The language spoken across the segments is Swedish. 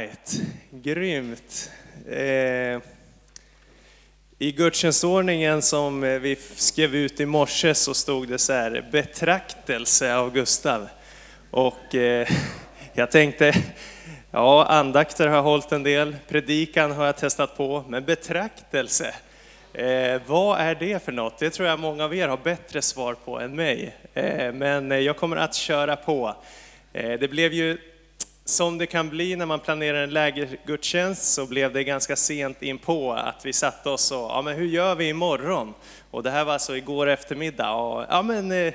right, grymt. Eh, I gudstjänstordningen som eh, vi skrev ut i morse så stod det så här, betraktelse av Gustav. Och eh, jag tänkte, ja andakter har jag hållit en del, predikan har jag testat på, men betraktelse, eh, vad är det för något? Det tror jag många av er har bättre svar på än mig. Eh, men jag kommer att köra på. Eh, det blev ju som det kan bli när man planerar en lägergudstjänst så blev det ganska sent in på att vi satte oss och, ja men hur gör vi imorgon? Och det här var alltså igår eftermiddag och, ja men eh,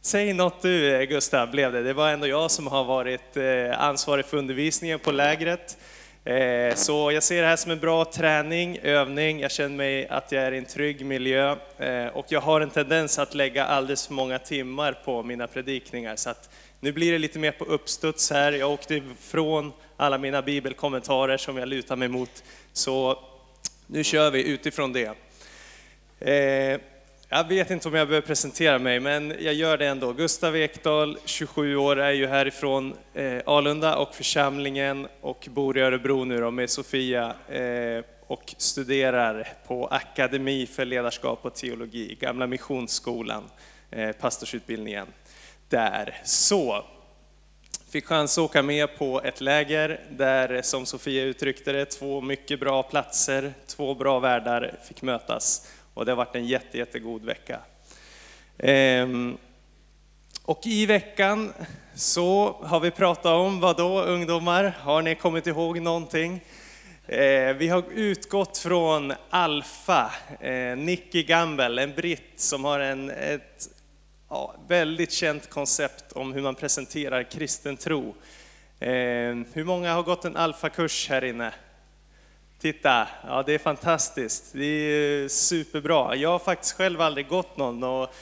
säg något du eh, Gustav, blev det. Det var ändå jag som har varit eh, ansvarig för undervisningen på lägret. Eh, så jag ser det här som en bra träning, övning, jag känner mig att jag är i en trygg miljö eh, och jag har en tendens att lägga alldeles för många timmar på mina predikningar. Så att nu blir det lite mer på uppstuds här. Jag åkte ifrån alla mina bibelkommentarer som jag lutar mig mot. Så nu kör vi utifrån det. Eh, jag vet inte om jag behöver presentera mig, men jag gör det ändå. Gustav Ekdahl, 27 år, är ju härifrån eh, Alunda och församlingen och bor i Örebro nu då med Sofia eh, och studerar på Akademi för ledarskap och teologi, Gamla Missionsskolan, eh, pastorsutbildningen där. Så, fick chans att åka med på ett läger där, som Sofia uttryckte det, två mycket bra platser, två bra världar fick mötas. Och det har varit en jätte, jättegod vecka. Ehm, och i veckan så har vi pratat om, vad då ungdomar? Har ni kommit ihåg någonting? Ehm, vi har utgått från Alfa, eh, Nicky Gamble, en britt som har en, ett ja, väldigt känt koncept om hur man presenterar kristen tro. Eh, hur många har gått en alfakurs här inne? Titta, ja det är fantastiskt. Det är superbra. Jag har faktiskt själv aldrig gått någon och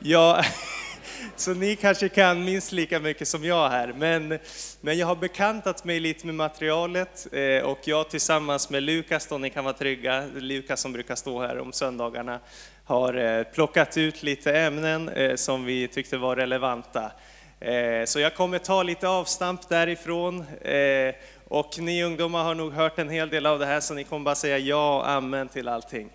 jag, så ni kanske kan minst lika mycket som jag här. Men, men jag har bekantat mig lite med materialet eh, och jag tillsammans med Lukas, då ni kan vara trygga, Lukas som brukar stå här om söndagarna, har eh, plockat ut lite ämnen eh, som vi tyckte var relevanta. Eh, så jag kommer ta lite avstamp därifrån. Och ni ungdomar har nog hört en hel del av det här så ni kommer bara säga ja och amen till allting.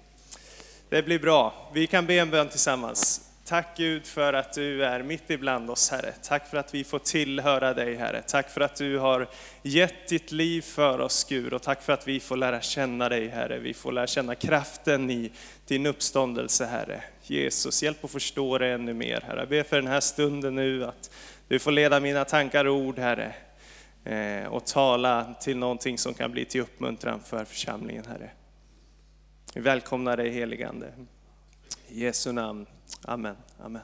Det blir bra. Vi kan be en bön tillsammans. Tack Gud för att du är mitt ibland oss Herre. Tack för att vi får tillhöra dig Herre. Tack för att du har gett ditt liv för oss Gud och tack för att vi får lära känna dig Herre. Vi får lära känna kraften i din uppståndelse Herre. Jesus, hjälp att förstå det ännu mer Herre. Jag ber för den här stunden nu att du får leda mina tankar och ord Herre. Eh, och tala till någonting som kan bli till uppmuntran för församlingen Herre. Vi välkomnar dig heligande. I Jesu namn. Amen. Amen.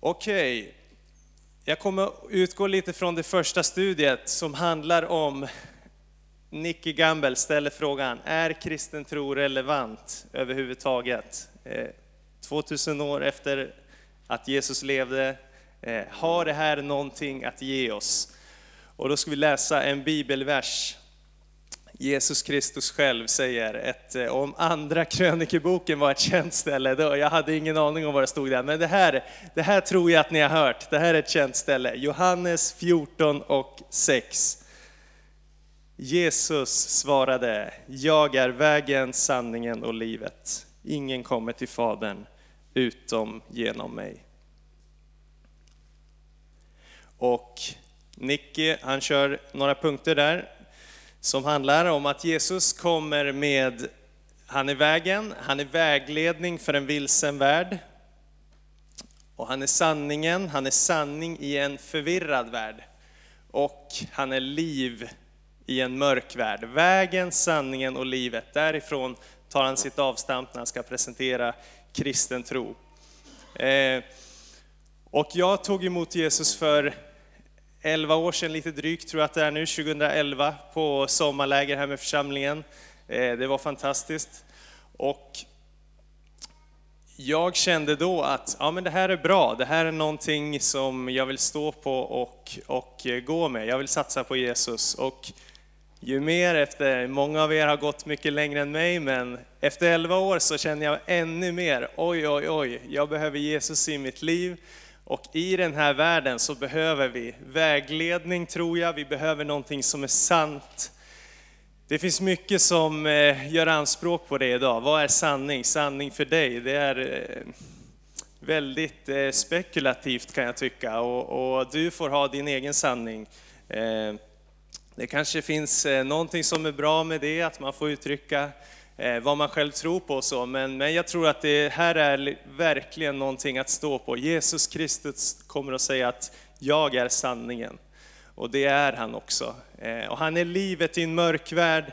Okej, okay. jag kommer utgå lite från det första studiet som handlar om Nicky Gamble ställer frågan, är kristen tro relevant överhuvudtaget? Eh, 2000 år efter att Jesus levde, eh, har det här någonting att ge oss? Och då ska vi läsa en bibelvers Jesus Kristus själv säger, ett, eh, om andra krönikeboken var ett känt ställe, då, jag hade ingen aning om vad det stod där, men det här, det här tror jag att ni har hört, det här är ett känt ställe. Johannes 14 och 6. Jesus svarade, jag är vägen, sanningen och livet. Ingen kommer till Fadern utom genom mig. Och Nicky, han kör några punkter där som handlar om att Jesus kommer med, han är vägen, han är vägledning för en vilsen värld. Och han är sanningen, han är sanning i en förvirrad värld. Och han är liv i en mörk värld. Vägen, sanningen och livet. Därifrån tar han sitt avstamp när han ska presentera kristen tro. Eh, och jag tog emot Jesus för 11 år sedan, lite drygt tror jag att det är nu, 2011, på sommarläger här med församlingen. Eh, det var fantastiskt. Och jag kände då att ja, men det här är bra, det här är någonting som jag vill stå på och, och eh, gå med. Jag vill satsa på Jesus. Och ju mer efter, många av er har gått mycket längre än mig, men efter 11 år så känner jag ännu mer, oj oj oj, jag behöver Jesus i mitt liv Och i den här världen så behöver vi vägledning tror jag, vi behöver någonting som är sant. Det finns mycket som eh, gör anspråk på det idag. Vad är sanning? Sanning för dig, det är eh, väldigt eh, spekulativt kan jag tycka och, och, du får ha din egen sanning. Det kanske finns eh, någonting som är bra med det, att man får uttrycka eh, vad man själv tror på och så, men, men jag tror att det här är verkligen någonting att stå på. Jesus Kristus kommer att säga att jag är sanningen. Och det är han också. Eh, och han är livet i en mörk värld.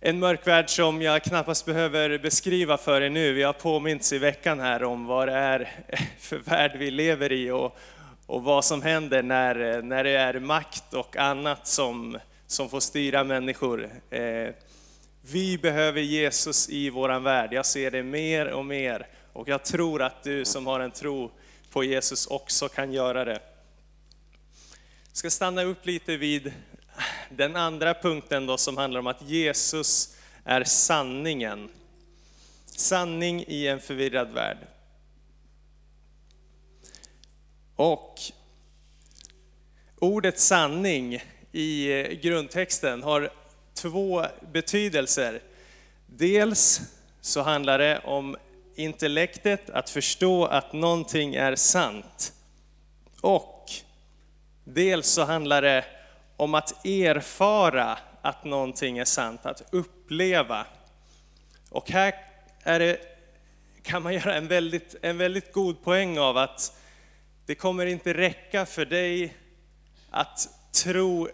En mörk värld som jag knappast behöver beskriva för er nu. Vi har påmints i veckan här om vad det är för värld vi lever i och, och vad som händer när, eh, när det är makt och annat som, som får styra människor. Eh, vi behöver Jesus i våran värld. Jag ser det mer och mer och jag tror att du som har en tro på Jesus också kan göra det. Jag ska stanna upp lite vid den andra punkten då som handlar om att Jesus är sanningen. Sanning i en förvirrad värld. Och ordet sanning i eh, grundtexten har två betydelser. Dels så handlar det om intellektet, att förstå att någonting är sant. Och dels så handlar det om att erfara att någonting är sant, att uppleva. Och här är det, kan man göra en väldigt, en väldigt god poäng av att det kommer inte räcka för dig att tro,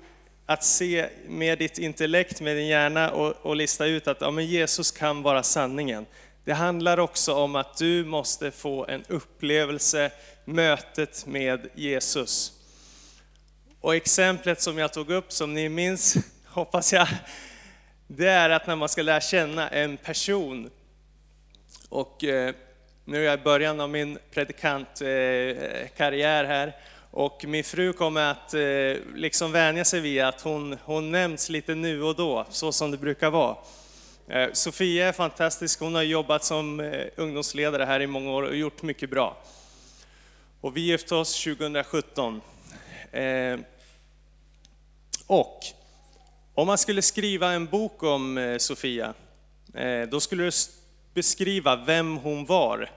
att se med ditt intellekt, med din hjärna och, och lista ut att ja, men Jesus kan vara sanningen. Det handlar också om att du måste få en upplevelse, mötet med Jesus. Och exemplet som jag tog upp, som ni minns, hoppas jag, det är att när man ska lära känna en person. Och eh, nu är jag i början av min predikantkarriär här och min fru kommer att eh, liksom vänja sig vid att hon, hon nämns lite nu och då, så som det brukar vara. Eh, Sofia är fantastisk, hon har jobbat som eh, ungdomsledare här i många år och gjort mycket bra. Och vi gifte oss 2017. Och om man skulle skriva en bok om Sofia, då skulle det beskriva vem hon var.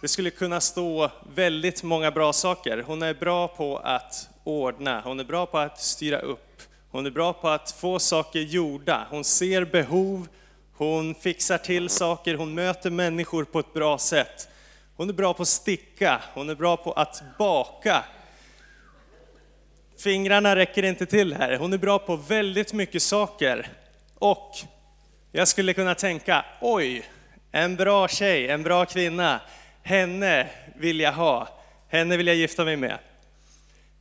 Det skulle kunna stå väldigt många bra saker. Hon är bra på att ordna, hon är bra på att styra upp, hon är bra på att få saker gjorda. Hon ser behov, hon fixar till saker, hon möter människor på ett bra sätt. Hon är bra på att sticka, hon är bra på att baka, Fingrarna räcker inte till här. Hon är bra på väldigt mycket saker. Och jag skulle kunna tänka, oj, en bra tjej, en bra kvinna. Henne vill jag ha. Henne vill jag gifta mig med.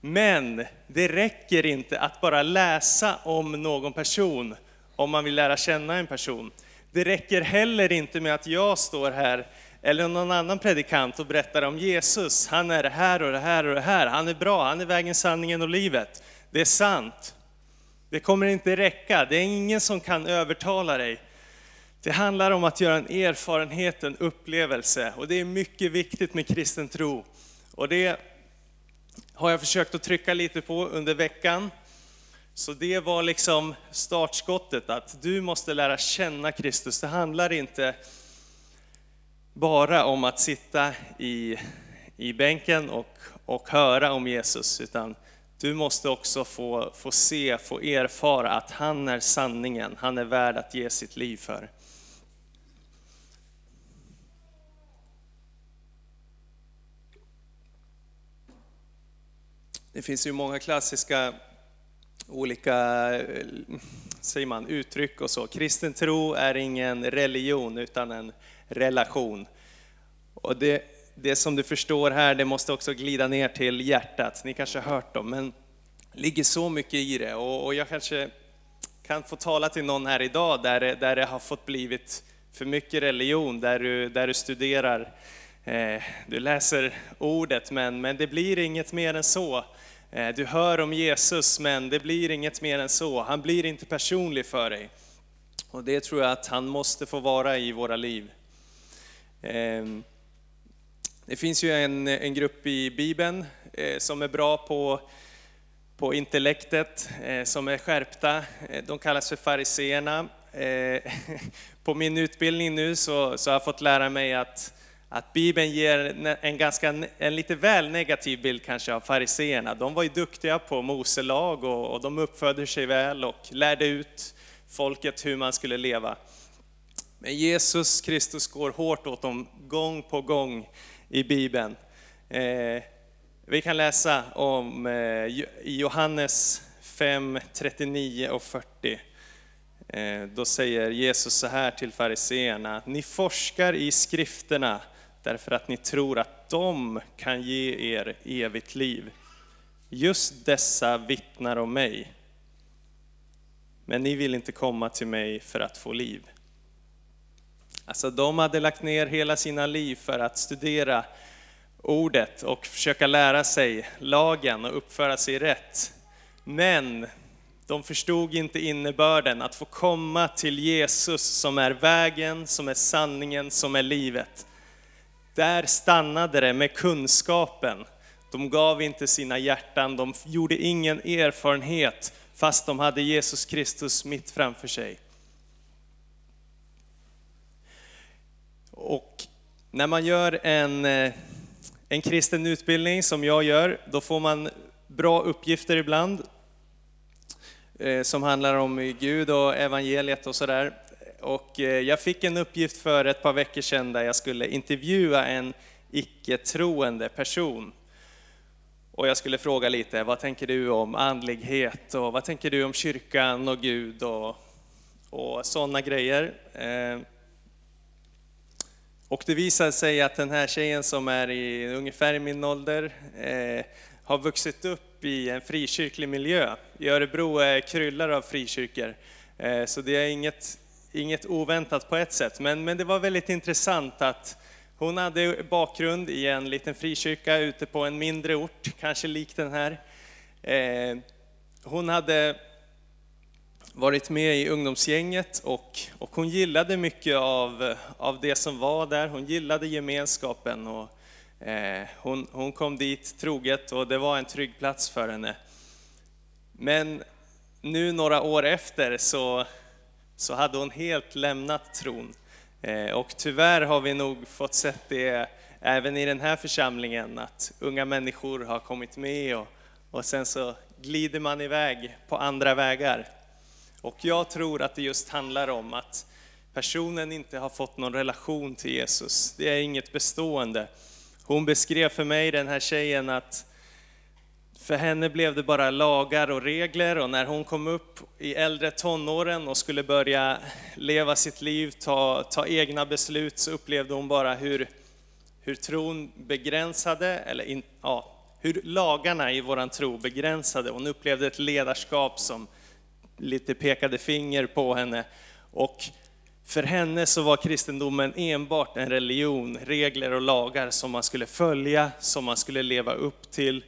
Men det räcker inte att bara läsa om någon person om man vill lära känna en person. Det räcker heller inte med att jag står här eller någon annan predikant och berättar om Jesus. Han är det här och det här och det här. Han är bra, han är vägen, sanningen och livet. Det är sant. Det kommer inte räcka. Det är ingen som kan övertala dig. Det handlar om att göra en erfarenhet, en upplevelse. Och det är mycket viktigt med kristen tro. Och det har jag försökt att trycka lite på under veckan. Så det var liksom startskottet, att du måste lära känna Kristus. Det handlar inte bara om att sitta i, i bänken och, och höra om Jesus, utan du måste också få, få se, få erfara att han är sanningen, han är värd att ge sitt liv för. Det finns ju många klassiska olika eh, säger man, uttryck och så. Kristen tro är ingen religion utan en relation. Och det, det som du förstår här, det måste också glida ner till hjärtat. Ni kanske har hört dem, men det ligger så mycket i det. Och, och jag kanske kan få tala till någon här idag där, där det har fått blivit för mycket religion, där du, där du studerar, eh, Eh, du läser ordet, men, men det blir inget mer än så. Eh, du hör om Jesus, men det blir inget mer än så. Han blir inte personlig för dig. Och det tror jag att han måste få vara i våra liv. Ehm, det finns ju en, en grupp i Bibeln eh, som är bra på, på intellektet, som är skärpta. De kallas för fariseerna. På min utbildning nu så, så har jag fått lära mig att, att Bibeln ger en, ganska, en lite väl negativ bild kanske av fariseerna. De var ju duktiga på Moselag och, och de uppfödde sig väl och lärde ut folket hur man skulle leva. Men Jesus Kristus går hårt åt dem gång på gång i Bibeln. Eh, vi kan läsa om eh, i Johannes 5, 39 och 40. Eh, då säger Jesus så här till fariseerna, ni forskar i skrifterna därför att ni tror att de kan ge er evigt liv. Just dessa vittnar om mig. Men ni vill inte komma till mig för att få liv. Alltså de hade lagt ner hela sina liv för att studera ordet och försöka lära sig lagen och uppföra sig rätt. Men de förstod inte innebörden att få komma till Jesus som är vägen, som är sanningen, som är livet. Där stannade det med kunskapen. De gav inte sina hjärtan, de gjorde ingen erfarenhet fast de hade Jesus Kristus mitt framför sig. Och när man gör en, eh, en kristen utbildning som jag gör, då får man bra uppgifter ibland eh, som handlar om Gud och evangeliet och sådär. Och eh, jag fick en uppgift för ett par veckor sedan där jag skulle intervjua en icke-troende person. Och jag skulle fråga lite, vad tänker du om andlighet och vad tänker du om kyrkan och Gud och, och sådana grejer. Eh, och det visade sig att den här tjejen som är i ungefär min ålder eh, har vuxit upp i en frikyrklig miljö. I Örebro är kryllar av frikyrkor, eh, så det är inget, inget oväntat på ett sätt. Men, men det var väldigt intressant att hon hade bakgrund i en liten frikyrka ute på en mindre ort, kanske lik den här. Eh, hon hade varit med i ungdomsgänget och, och hon gillade mycket av, av det som var där. Hon gillade gemenskapen och eh, hon, hon kom dit troget och det var en trygg plats för henne. Men nu några år efter så, så hade hon helt lämnat tron. Eh, och tyvärr har vi nog fått sett det även i den här församlingen, att unga människor har kommit med och, och sen så glider man iväg på andra vägar. Och jag tror att det just handlar om att personen inte har fått någon relation till Jesus. Det är inget bestående. Hon beskrev för mig, den här tjejen, att för henne blev det bara lagar och regler och när hon kom upp i äldre tonåren och skulle börja leva sitt liv, ta, ta egna beslut, så upplevde hon bara hur, hur tron begränsade, eller in, ja, hur lagarna i våran tro begränsade. Hon upplevde ett ledarskap som lite pekade finger på henne. Och för henne så var kristendomen enbart en religion, regler och lagar som man skulle följa, som man skulle leva upp till.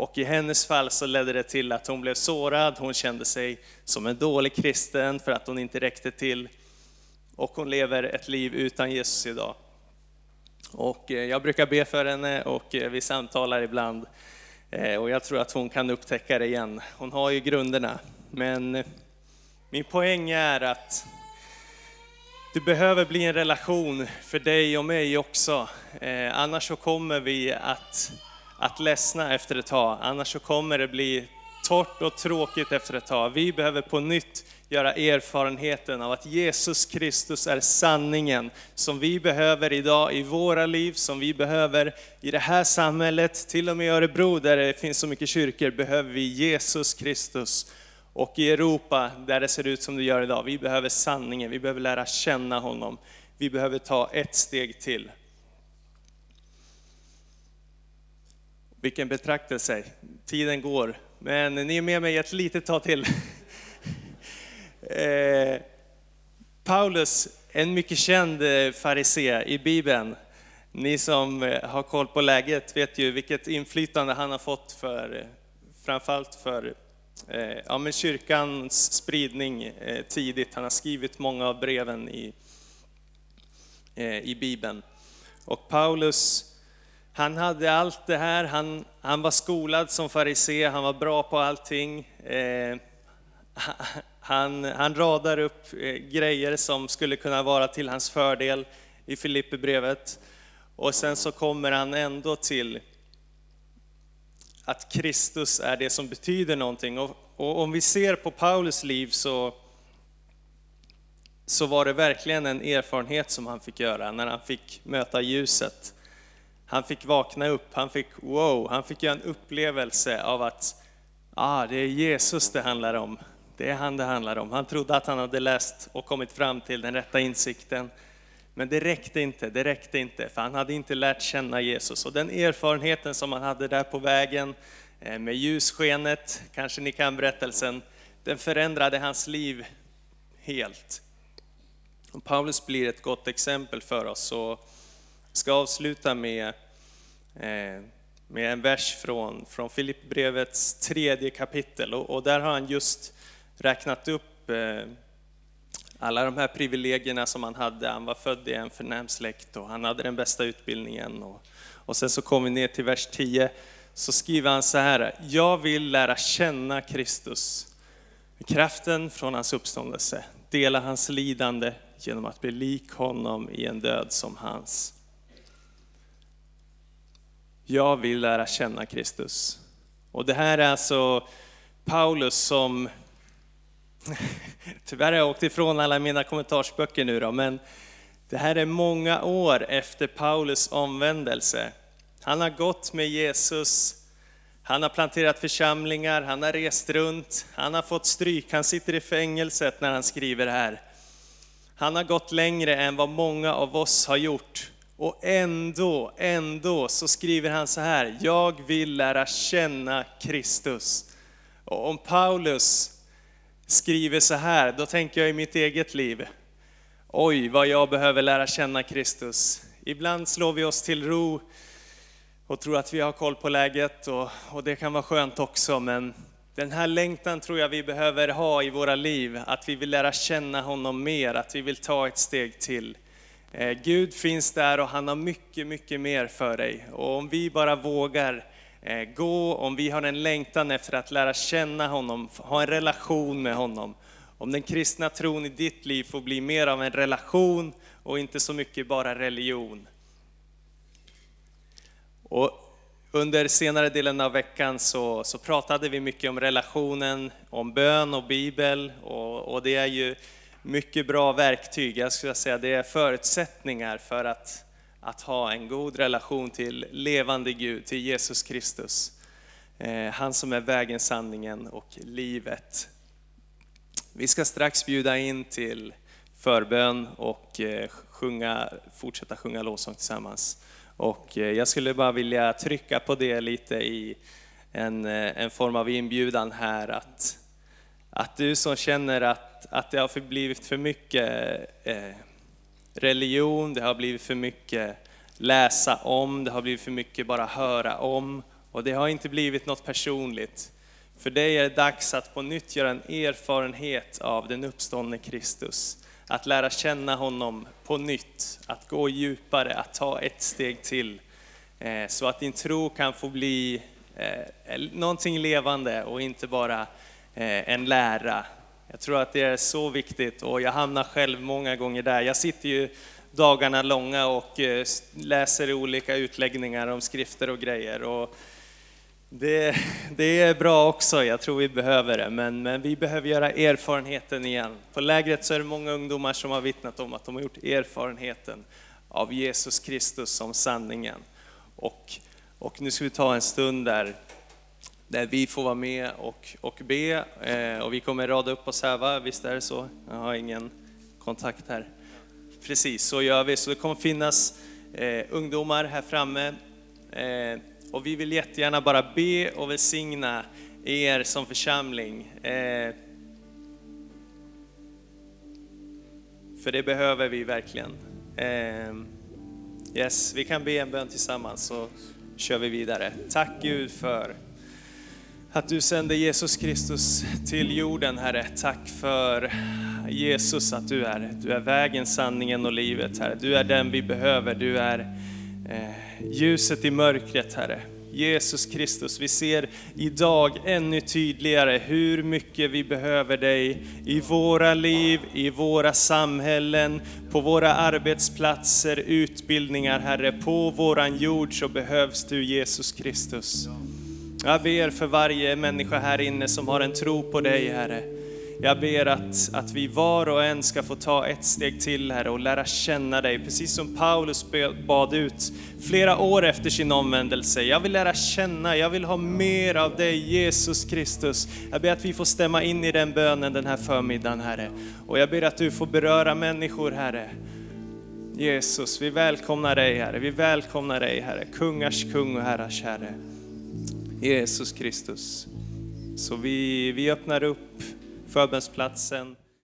Och i hennes fall så ledde det till att hon blev sårad, hon kände sig som en dålig kristen för att hon inte räckte till. Och hon lever ett liv utan Jesus idag. Och eh, jag brukar be för henne och eh, vi samtalar ibland. Eh, och jag tror att hon kan upptäcka det igen. Hon har ju grunderna. Men min poäng är att det behöver bli en relation för dig och mig också. Annars så kommer vi att, att ledsna efter ett tag. Annars så kommer det bli torrt och tråkigt efter ett tag. Vi behöver på nytt göra erfarenheten av att Jesus Kristus är sanningen som vi behöver idag i våra liv, som vi behöver i det här samhället. Till och med i Örebro där det finns så mycket kyrkor behöver vi Jesus Kristus. Och i Europa, där det ser ut som det gör idag, vi behöver sanningen, vi behöver lära känna honom. Vi behöver ta ett steg till. Vilken betraktelse, tiden går. Men ni är med mig ett litet tag till. eh, Paulus, en mycket känd eh, farisé i Bibeln. Ni som eh, har koll på läget vet ju vilket inflytande han har fått för, framförallt för Eh, ja, men kyrkans spridning eh, tidigt. Han har skrivit många av breven i, i Bibeln. Och Paulus, han hade allt det här, han, han var skolad som farisé, han var bra på allting. Eh, han, han radar upp eh, grejer som skulle kunna vara till hans fördel i Filipperbrevet. Och sen så kommer han ändå till att Kristus är det som betyder någonting. Och, och om vi ser på Paulus liv så, så var det verkligen en erfarenhet som han fick göra när han fick möta ljuset. Han fick vakna upp, han fick wow, han fick göra en upplevelse av att ah, det är Jesus det handlar om. Det är han det handlar om. Han trodde att han hade läst och kommit fram till den rätta insikten. Men det räckte inte, det räckte inte, för han hade inte lärt känna Jesus. Och den erfarenheten som han hade där på vägen, eh, med ljusskenet, kanske ni kan berättelsen, den förändrade hans liv helt. Och Paulus blir ett gott exempel för oss. Och ska avsluta med, eh, med en vers från, från Filippbrevets tredje kapitel. Och, och där har han just räknat upp eh, alla de här privilegierna som han hade. Han var född i en förnäm släkt och han hade den bästa utbildningen. Och, och sen så kommer vi ner till vers 10, så skriver han så här, jag vill lära känna Kristus, med kraften från hans uppståndelse, dela hans lidande genom att bli lik honom i en död som hans. Jag vill lära känna Kristus. Och det här är alltså Paulus som Tyvärr har jag åkt ifrån alla mina kommentarsböcker nu då, men det här är många år efter Paulus omvändelse. Han har gått med Jesus, han har planterat församlingar, han har rest runt, han har fått stryk, han sitter i fängelset när han skriver det här. Han har gått längre än vad många av oss har gjort. Och ändå, ändå så skriver han så här, jag vill lära känna Kristus. Och om Paulus skriver så här, då tänker jag i mitt eget liv. Oj, vad jag behöver lära känna Kristus. Ibland slår vi oss till ro och tror att vi har koll på läget och, och det kan vara skönt också, men den här längtan tror jag vi behöver ha i våra liv, att vi vill lära känna honom mer, att vi vill ta ett steg till. Eh, Gud finns där och han har mycket, mycket mer för dig. Och om vi bara vågar eh, gå, om vi har en längtan efter att lära känna honom, ha en relation med honom. Om den kristna tron i ditt liv får bli mer av en relation och inte så mycket bara religion. Och under senare delen av veckan så, så pratade vi mycket om relationen, om bön och bibel och, och det är ju mycket bra verktyg. Jag skulle säga det är förutsättningar för att att ha en god relation till levande Gud, till Jesus Kristus. Eh, han som är vägen, sanningen och livet. Vi ska strax bjuda in till förbön och eh, sjunga, fortsätta sjunga lovsång tillsammans. Och eh, jag skulle bara vilja trycka på det lite i en, eh, en form av inbjudan här att, att du som känner att, att det har blivit för mycket eh, religion, det har blivit för mycket läsa om, det har blivit för mycket bara höra om och det har inte blivit något personligt. För dig är det dags att på nytt göra en erfarenhet av den uppståndne Kristus. Att lära känna honom på nytt, att gå djupare, att ta ett steg till. Eh, så att din tro kan få bli eh, någonting levande och inte bara Eh, en lära jag tror att det är så viktigt och jag hamnar själv många gånger där. Jag sitter ju dagarna långa och eh, läser olika utläggningar om skrifter och grejer. Och det, det är bra också, jag tror vi behöver det, men, men vi behöver göra erfarenheten igen. På lägret så är det många ungdomar som har vittnat om att de har gjort erfarenheten av Jesus Kristus som sanningen. Och, och nu ska vi ta en stund där där vi får vara med och, och be. Eh, och vi kommer rada upp oss här, va? visst är det så? Jag har ingen kontakt här. Precis, så gör vi. Så det kommer finnas eh, ungdomar här framme. Eh, och vi vill jättegärna bara be och välsigna er som församling. Eh, för det behöver vi verkligen. Eh, yes, vi kan be en bön tillsammans så kör vi vidare. Tack Gud för att du sände Jesus Kristus till jorden, Herre. Tack för Jesus att du är. Du är vägen, sanningen och livet, Herre. Du är den vi behöver. Du är eh, ljuset i mörkret, Herre. Jesus Kristus, vi ser idag ännu tydligare hur mycket vi behöver dig i våra liv, i våra samhällen, på våra arbetsplatser, utbildningar, Herre. På våran jord så behövs du Jesus Kristus. Jag ber för varje människa här inne som har en tro på dig, Herre. Jag ber att, att vi var och en ska få ta ett steg till, Herre, och lära känna dig, precis som Paulus bad ut flera år efter sin omvändelse. Jag vill lära känna, jag vill ha mer av dig, Jesus Kristus. Jag ber att vi får stämma in i den bönen den här förmiddagen, Herre. Och jag ber att du får beröra människor, Herre. Jesus, vi välkomnar dig, Herre. Vi välkomnar dig, Herre. Kungars kung och herrars Herre. Jesus Kristus. Så vi, vi öppnar upp förbönsplatsen.